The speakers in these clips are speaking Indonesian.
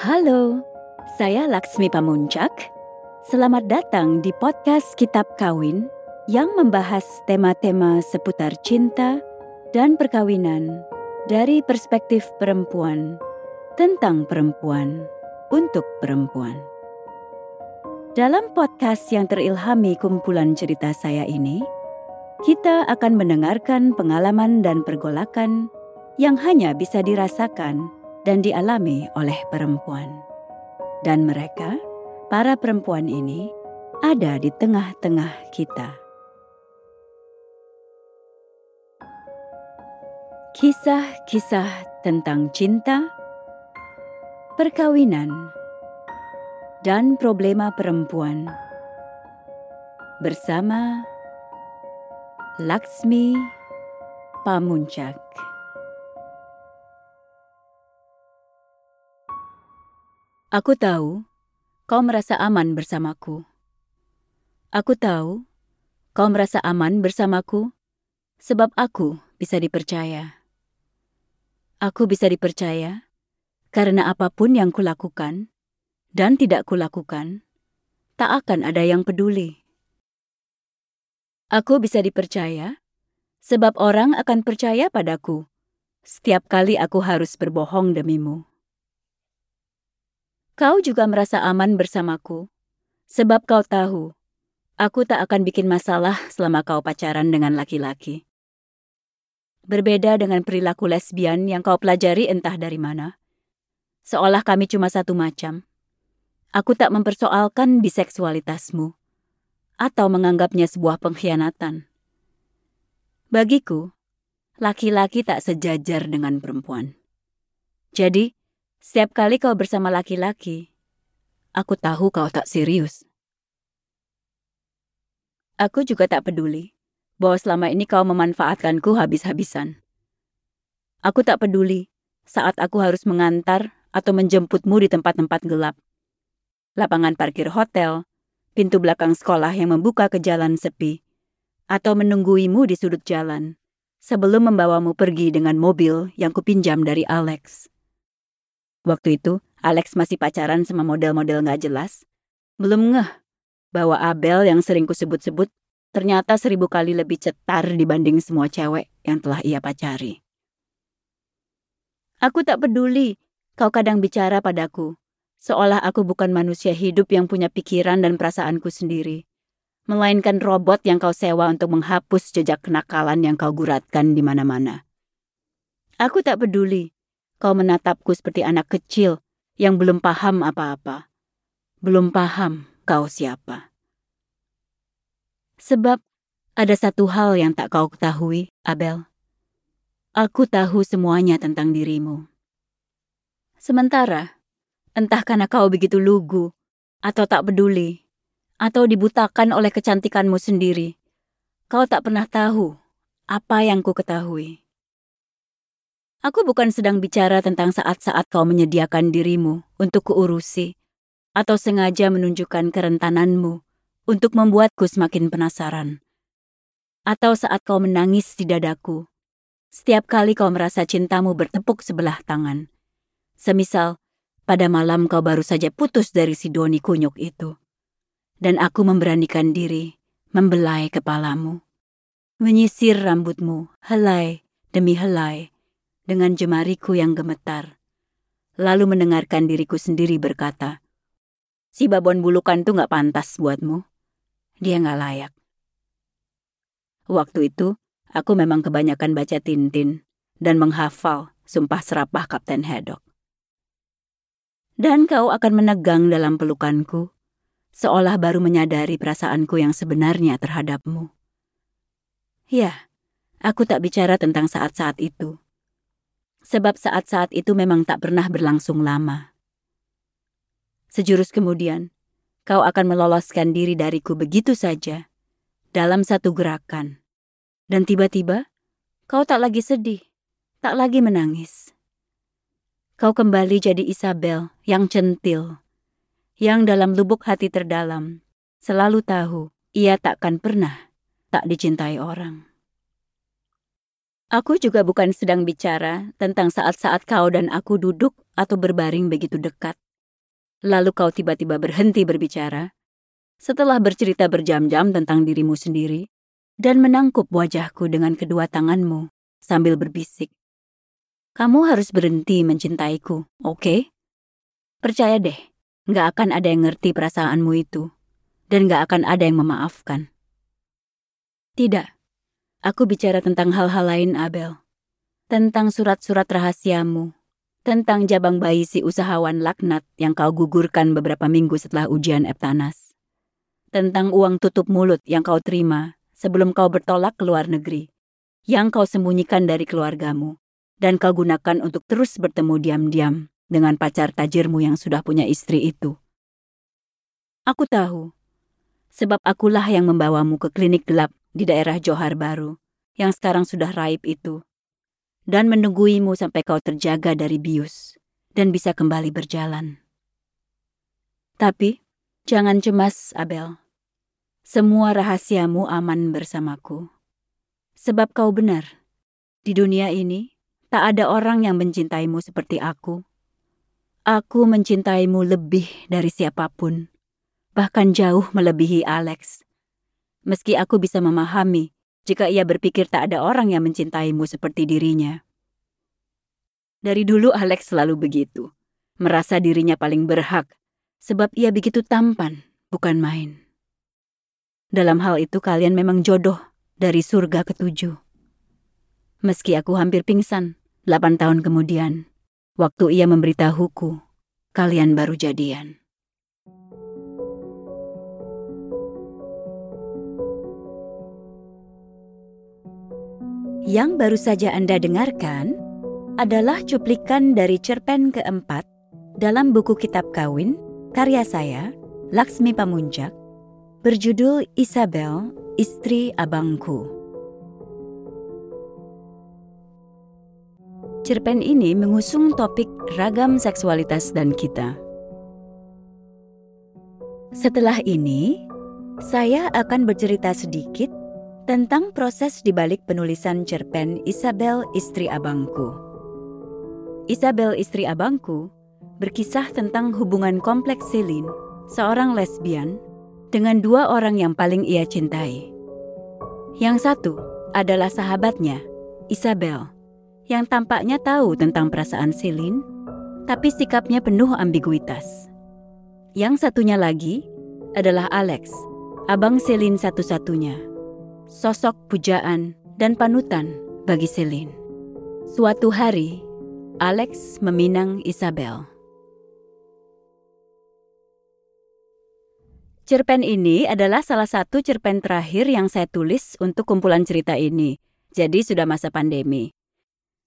Halo, saya Laksmi Pamuncak. Selamat datang di podcast Kitab Kawin yang membahas tema-tema seputar cinta dan perkawinan dari perspektif perempuan tentang perempuan untuk perempuan. Dalam podcast yang terilhami kumpulan cerita saya ini, kita akan mendengarkan pengalaman dan pergolakan yang hanya bisa dirasakan dan dialami oleh perempuan. Dan mereka, para perempuan ini, ada di tengah-tengah kita. Kisah-kisah tentang cinta, perkawinan, dan problema perempuan bersama Laksmi Pamuncak. Aku tahu kau merasa aman bersamaku. Aku tahu kau merasa aman bersamaku sebab aku bisa dipercaya. Aku bisa dipercaya karena apa pun yang kulakukan dan tidak kulakukan, tak akan ada yang peduli. Aku bisa dipercaya sebab orang akan percaya padaku setiap kali aku harus berbohong demimu. Kau juga merasa aman bersamaku, sebab kau tahu, aku tak akan bikin masalah selama kau pacaran dengan laki-laki. Berbeda dengan perilaku lesbian yang kau pelajari entah dari mana. Seolah kami cuma satu macam. Aku tak mempersoalkan biseksualitasmu atau menganggapnya sebuah pengkhianatan. Bagiku, laki-laki tak sejajar dengan perempuan. Jadi, setiap kali kau bersama laki-laki, aku tahu kau tak serius. Aku juga tak peduli bahwa selama ini kau memanfaatkanku habis-habisan. Aku tak peduli saat aku harus mengantar atau menjemputmu di tempat-tempat gelap. Lapangan parkir hotel, pintu belakang sekolah yang membuka ke jalan sepi, atau menungguimu di sudut jalan sebelum membawamu pergi dengan mobil yang kupinjam dari Alex. Waktu itu, Alex masih pacaran sama model-model gak jelas. Belum ngeh bahwa Abel yang sering kusebut-sebut ternyata seribu kali lebih cetar dibanding semua cewek yang telah ia pacari. Aku tak peduli kau kadang bicara padaku, seolah aku bukan manusia hidup yang punya pikiran dan perasaanku sendiri, melainkan robot yang kau sewa untuk menghapus jejak kenakalan yang kau guratkan di mana-mana. Aku tak peduli Kau menatapku seperti anak kecil yang belum paham apa-apa. Belum paham kau siapa. Sebab ada satu hal yang tak kau ketahui, Abel. Aku tahu semuanya tentang dirimu. Sementara, entah karena kau begitu lugu, atau tak peduli, atau dibutakan oleh kecantikanmu sendiri, kau tak pernah tahu apa yang ku ketahui. Aku bukan sedang bicara tentang saat-saat kau menyediakan dirimu untuk kuurusi, atau sengaja menunjukkan kerentananmu untuk membuatku semakin penasaran. Atau saat kau menangis di dadaku, setiap kali kau merasa cintamu bertepuk sebelah tangan. Semisal, pada malam kau baru saja putus dari si Doni kunyuk itu. Dan aku memberanikan diri membelai kepalamu. Menyisir rambutmu, helai demi helai dengan jemariku yang gemetar. Lalu mendengarkan diriku sendiri berkata, Si babon bulukan tuh gak pantas buatmu. Dia gak layak. Waktu itu, aku memang kebanyakan baca Tintin dan menghafal sumpah serapah Kapten Haddock. Dan kau akan menegang dalam pelukanku, seolah baru menyadari perasaanku yang sebenarnya terhadapmu. Ya, aku tak bicara tentang saat-saat itu sebab saat-saat itu memang tak pernah berlangsung lama. Sejurus kemudian, kau akan meloloskan diri dariku begitu saja, dalam satu gerakan. Dan tiba-tiba, kau tak lagi sedih, tak lagi menangis. Kau kembali jadi Isabel yang centil, yang dalam lubuk hati terdalam selalu tahu ia takkan pernah tak dicintai orang. Aku juga bukan sedang bicara tentang saat-saat kau dan aku duduk atau berbaring begitu dekat, Lalu kau tiba-tiba berhenti berbicara, setelah bercerita berjam-jam tentang dirimu sendiri, dan menangkup wajahku dengan kedua tanganmu sambil berbisik. Kamu harus berhenti mencintaiku, oke? Okay? Percaya deh, nggak akan ada yang ngerti perasaanmu itu, dan nggak akan ada yang memaafkan. Tidak, aku bicara tentang hal-hal lain, Abel. Tentang surat-surat rahasiamu, tentang jabang bayi si usahawan laknat yang kau gugurkan beberapa minggu setelah ujian Eptanas. Tentang uang tutup mulut yang kau terima sebelum kau bertolak ke luar negeri, yang kau sembunyikan dari keluargamu, dan kau gunakan untuk terus bertemu diam-diam dengan pacar tajirmu yang sudah punya istri itu. Aku tahu, sebab akulah yang membawamu ke klinik gelap di daerah Johar Baru, yang sekarang sudah raib itu, dan menungguimu sampai kau terjaga dari bius dan bisa kembali berjalan. Tapi, jangan cemas, Abel. Semua rahasiamu aman bersamaku. Sebab kau benar, di dunia ini tak ada orang yang mencintaimu seperti aku. Aku mencintaimu lebih dari siapa pun, bahkan jauh melebihi Alex. Meski aku bisa memahami jika ia berpikir tak ada orang yang mencintaimu seperti dirinya. Dari dulu Alex selalu begitu, merasa dirinya paling berhak, sebab ia begitu tampan, bukan main. Dalam hal itu kalian memang jodoh dari surga ketujuh. Meski aku hampir pingsan, delapan tahun kemudian, waktu ia memberitahuku, kalian baru jadian. Yang baru saja Anda dengarkan adalah cuplikan dari cerpen keempat dalam buku kitab kawin karya saya, Laksmi Pamunjak, berjudul Isabel, Istri Abangku. Cerpen ini mengusung topik ragam seksualitas dan kita. Setelah ini, saya akan bercerita sedikit tentang proses di balik penulisan cerpen Isabel Istri Abangku. Isabel Istri Abangku berkisah tentang hubungan kompleks Celine, seorang lesbian dengan dua orang yang paling ia cintai. Yang satu adalah sahabatnya, Isabel, yang tampaknya tahu tentang perasaan Celine, tapi sikapnya penuh ambiguitas. Yang satunya lagi adalah Alex, abang Celine satu-satunya, sosok pujaan dan panutan bagi Celine. Suatu hari, Alex meminang Isabel. Cerpen ini adalah salah satu cerpen terakhir yang saya tulis untuk kumpulan cerita ini. Jadi sudah masa pandemi.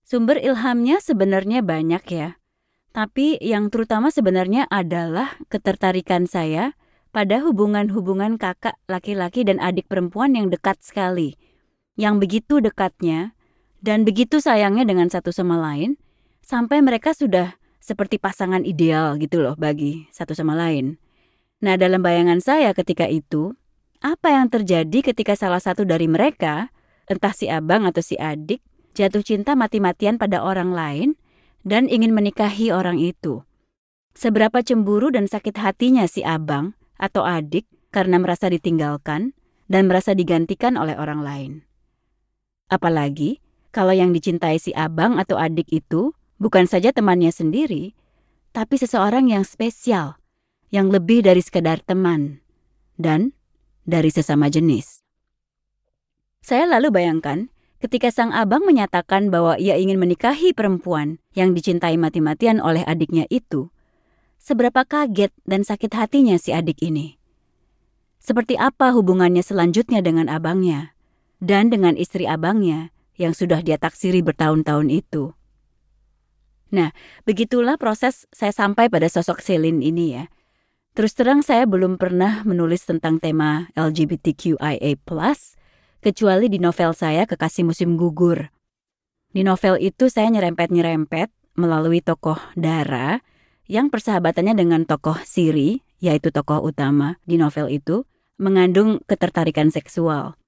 Sumber ilhamnya sebenarnya banyak ya. Tapi yang terutama sebenarnya adalah ketertarikan saya pada hubungan-hubungan kakak laki-laki dan adik perempuan yang dekat sekali. Yang begitu dekatnya dan begitu sayangnya dengan satu sama lain sampai mereka sudah seperti pasangan ideal gitu loh bagi satu sama lain. Nah, dalam bayangan saya ketika itu, apa yang terjadi ketika salah satu dari mereka, entah si abang atau si adik, jatuh cinta mati-matian pada orang lain dan ingin menikahi orang itu? Seberapa cemburu dan sakit hatinya si abang atau adik karena merasa ditinggalkan dan merasa digantikan oleh orang lain? Apalagi kalau yang dicintai si abang atau adik itu bukan saja temannya sendiri, tapi seseorang yang spesial yang lebih dari sekadar teman dan dari sesama jenis. Saya lalu bayangkan ketika sang abang menyatakan bahwa ia ingin menikahi perempuan yang dicintai mati-matian oleh adiknya itu, seberapa kaget dan sakit hatinya si adik ini. Seperti apa hubungannya selanjutnya dengan abangnya dan dengan istri abangnya yang sudah dia taksiri bertahun-tahun itu. Nah, begitulah proses saya sampai pada sosok Selin ini ya. Terus terang saya belum pernah menulis tentang tema LGBTQIA+, kecuali di novel saya Kekasih Musim Gugur. Di novel itu saya nyerempet-nyerempet melalui tokoh Dara yang persahabatannya dengan tokoh Siri, yaitu tokoh utama di novel itu, mengandung ketertarikan seksual.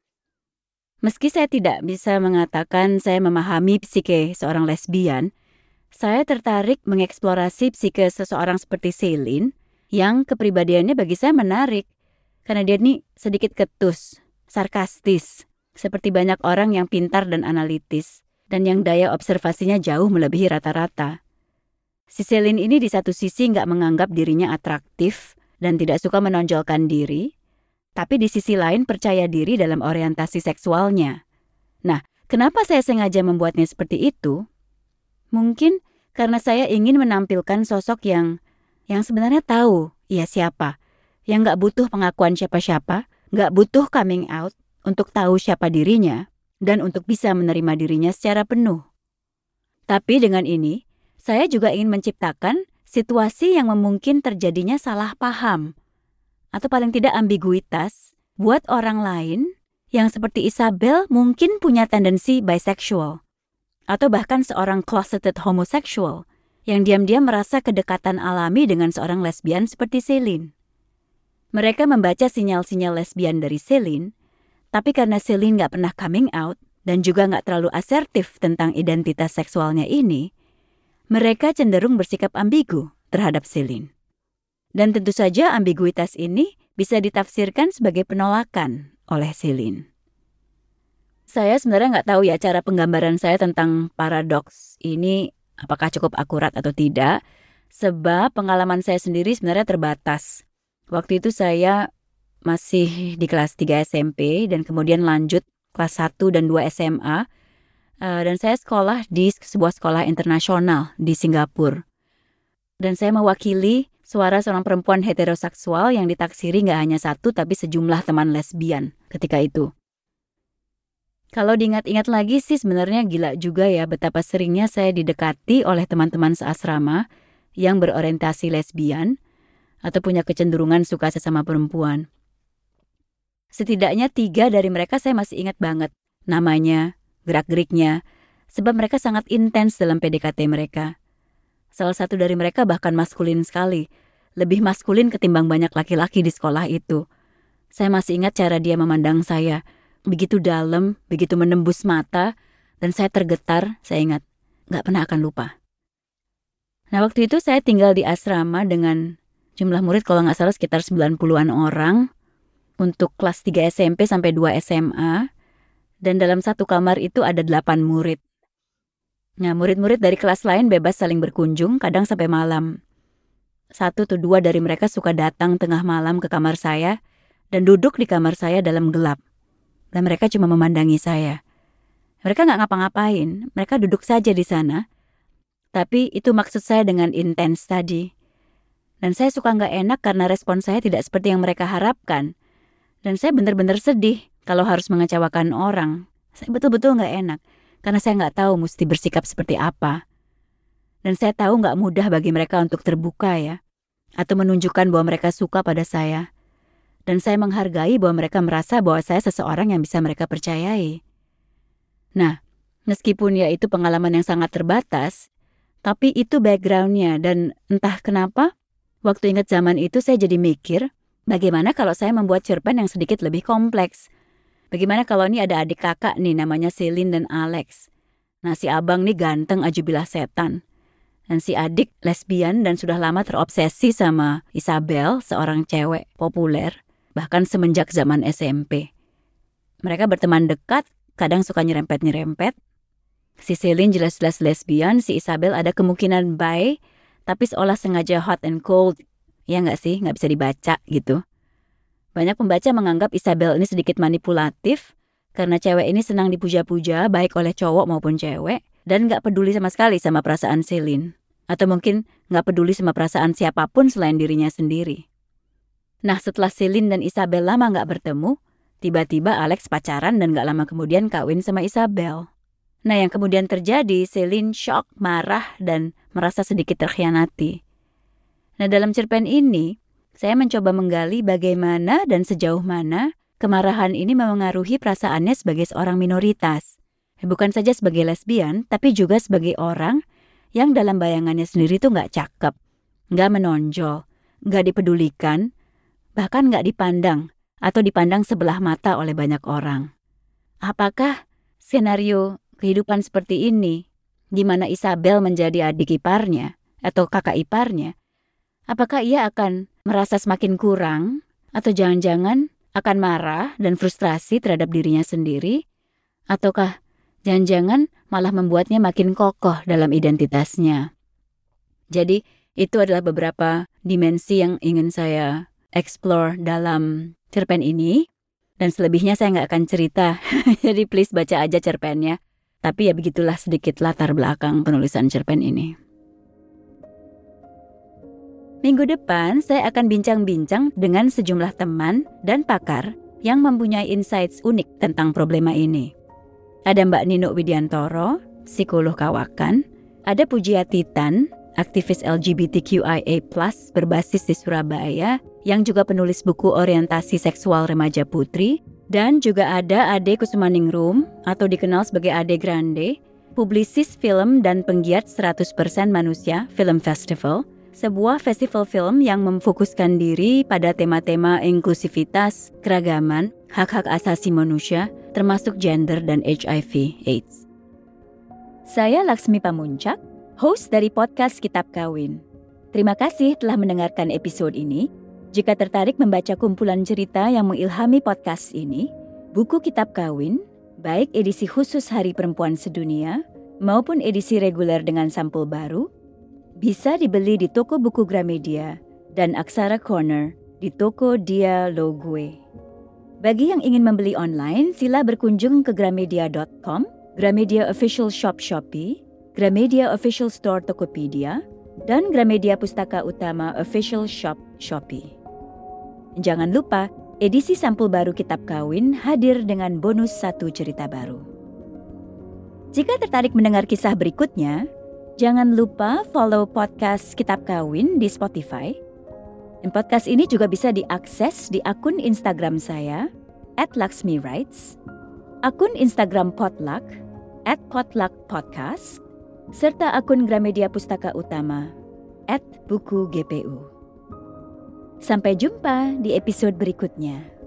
Meski saya tidak bisa mengatakan saya memahami psike seorang lesbian, saya tertarik mengeksplorasi psike seseorang seperti Celine yang kepribadiannya bagi saya menarik. Karena dia ini sedikit ketus, sarkastis, seperti banyak orang yang pintar dan analitis, dan yang daya observasinya jauh melebihi rata-rata. Si ini di satu sisi nggak menganggap dirinya atraktif dan tidak suka menonjolkan diri, tapi di sisi lain percaya diri dalam orientasi seksualnya. Nah, kenapa saya sengaja membuatnya seperti itu? Mungkin karena saya ingin menampilkan sosok yang yang sebenarnya tahu ia siapa, yang nggak butuh pengakuan siapa-siapa, nggak butuh coming out untuk tahu siapa dirinya, dan untuk bisa menerima dirinya secara penuh. Tapi dengan ini, saya juga ingin menciptakan situasi yang memungkin terjadinya salah paham, atau paling tidak ambiguitas, buat orang lain yang seperti Isabel mungkin punya tendensi bisexual, atau bahkan seorang closeted homosexual yang diam-diam merasa kedekatan alami dengan seorang lesbian seperti Celine. Mereka membaca sinyal-sinyal lesbian dari Celine, tapi karena Celine nggak pernah coming out dan juga nggak terlalu asertif tentang identitas seksualnya ini, mereka cenderung bersikap ambigu terhadap Celine. Dan tentu saja ambiguitas ini bisa ditafsirkan sebagai penolakan oleh Celine. Saya sebenarnya nggak tahu ya cara penggambaran saya tentang paradoks ini apakah cukup akurat atau tidak, sebab pengalaman saya sendiri sebenarnya terbatas. Waktu itu saya masih di kelas 3 SMP dan kemudian lanjut kelas 1 dan 2 SMA. Uh, dan saya sekolah di sebuah sekolah internasional di Singapura. Dan saya mewakili suara seorang perempuan heteroseksual yang ditaksiri nggak hanya satu tapi sejumlah teman lesbian ketika itu. Kalau diingat-ingat lagi sih sebenarnya gila juga ya betapa seringnya saya didekati oleh teman-teman seasrama yang berorientasi lesbian atau punya kecenderungan suka sesama perempuan. Setidaknya tiga dari mereka saya masih ingat banget namanya, gerak-geriknya, sebab mereka sangat intens dalam PDKT mereka. Salah satu dari mereka bahkan maskulin sekali, lebih maskulin ketimbang banyak laki-laki di sekolah itu. Saya masih ingat cara dia memandang saya, begitu dalam, begitu menembus mata, dan saya tergetar, saya ingat, nggak pernah akan lupa. Nah waktu itu saya tinggal di asrama dengan jumlah murid kalau nggak salah sekitar 90-an orang untuk kelas 3 SMP sampai 2 SMA dan dalam satu kamar itu ada 8 murid. Nah murid-murid dari kelas lain bebas saling berkunjung kadang sampai malam. Satu atau dua dari mereka suka datang tengah malam ke kamar saya dan duduk di kamar saya dalam gelap dan mereka cuma memandangi saya. Mereka nggak ngapa-ngapain, mereka duduk saja di sana. Tapi itu maksud saya dengan intens tadi. Dan saya suka nggak enak karena respon saya tidak seperti yang mereka harapkan. Dan saya benar-benar sedih kalau harus mengecewakan orang. Saya betul-betul nggak enak karena saya nggak tahu mesti bersikap seperti apa. Dan saya tahu nggak mudah bagi mereka untuk terbuka ya, atau menunjukkan bahwa mereka suka pada saya dan saya menghargai bahwa mereka merasa bahwa saya seseorang yang bisa mereka percayai. Nah, meskipun ya itu pengalaman yang sangat terbatas, tapi itu backgroundnya dan entah kenapa, waktu ingat zaman itu saya jadi mikir, bagaimana kalau saya membuat cerpen yang sedikit lebih kompleks? Bagaimana kalau ini ada adik kakak nih namanya Celine dan Alex? Nah si abang nih ganteng ajubilah setan. Dan si adik lesbian dan sudah lama terobsesi sama Isabel, seorang cewek populer bahkan semenjak zaman SMP. Mereka berteman dekat, kadang suka nyerempet-nyerempet. Si Celine jelas-jelas lesbian, si Isabel ada kemungkinan bi, tapi seolah sengaja hot and cold. Ya nggak sih, nggak bisa dibaca gitu. Banyak pembaca menganggap Isabel ini sedikit manipulatif, karena cewek ini senang dipuja-puja baik oleh cowok maupun cewek, dan nggak peduli sama sekali sama perasaan Celine. Atau mungkin nggak peduli sama perasaan siapa pun selain dirinya sendiri. Nah setelah Celine dan Isabel lama nggak bertemu, tiba-tiba Alex pacaran dan gak lama kemudian kawin sama Isabel. Nah yang kemudian terjadi, Celine shock, marah, dan merasa sedikit terkhianati. Nah dalam cerpen ini, saya mencoba menggali bagaimana dan sejauh mana kemarahan ini memengaruhi perasaannya sebagai seorang minoritas. Bukan saja sebagai lesbian, tapi juga sebagai orang yang dalam bayangannya sendiri tuh nggak cakep, nggak menonjol, nggak dipedulikan, bahkan nggak dipandang atau dipandang sebelah mata oleh banyak orang. Apakah senario kehidupan seperti ini, di mana Isabel menjadi adik iparnya atau kakak iparnya, Apakah ia akan merasa semakin kurang atau jangan-jangan akan marah dan frustrasi terhadap dirinya sendiri? Ataukah jangan-jangan malah membuatnya makin kokoh dalam identitasnya? Jadi, itu adalah beberapa dimensi yang ingin saya explore dalam cerpen ini. Dan selebihnya saya nggak akan cerita, jadi please baca aja cerpennya. Tapi ya begitulah sedikit latar belakang penulisan cerpen ini. Minggu depan saya akan bincang-bincang dengan sejumlah teman dan pakar yang mempunyai insights unik tentang problema ini. Ada Mbak Nino Widiantoro, psikolog kawakan, ada Pujia Titan, aktivis LGBTQIA+ berbasis di Surabaya yang juga penulis buku orientasi seksual remaja putri. Dan juga ada Ade Kusumaningrum atau dikenal sebagai Ade Grande, publisis film dan penggiat 100% manusia Film Festival, sebuah festival film yang memfokuskan diri pada tema-tema inklusivitas, keragaman, hak-hak asasi manusia, termasuk gender dan HIV AIDS. Saya Laksmi Pamuncak, host dari podcast Kitab Kawin. Terima kasih telah mendengarkan episode ini. Jika tertarik membaca kumpulan cerita yang mengilhami podcast ini, buku Kitab Kawin, baik edisi khusus Hari Perempuan Sedunia maupun edisi reguler dengan sampul baru, bisa dibeli di toko buku Gramedia dan Aksara Corner di toko Dia Logue. Bagi yang ingin membeli online, sila berkunjung ke gramedia.com, Gramedia Official Shop Shopee, Gramedia Official Store Tokopedia, dan Gramedia Pustaka Utama Official Shop Shopee. Jangan lupa, edisi sampul baru Kitab Kawin hadir dengan bonus satu cerita baru. Jika tertarik mendengar kisah berikutnya, jangan lupa follow podcast Kitab Kawin di Spotify. Dan podcast ini juga bisa diakses di akun Instagram saya, at akun Instagram Potluck, at Potluck Podcast, serta akun Gramedia Pustaka Utama at buku GPU. Sampai jumpa di episode berikutnya.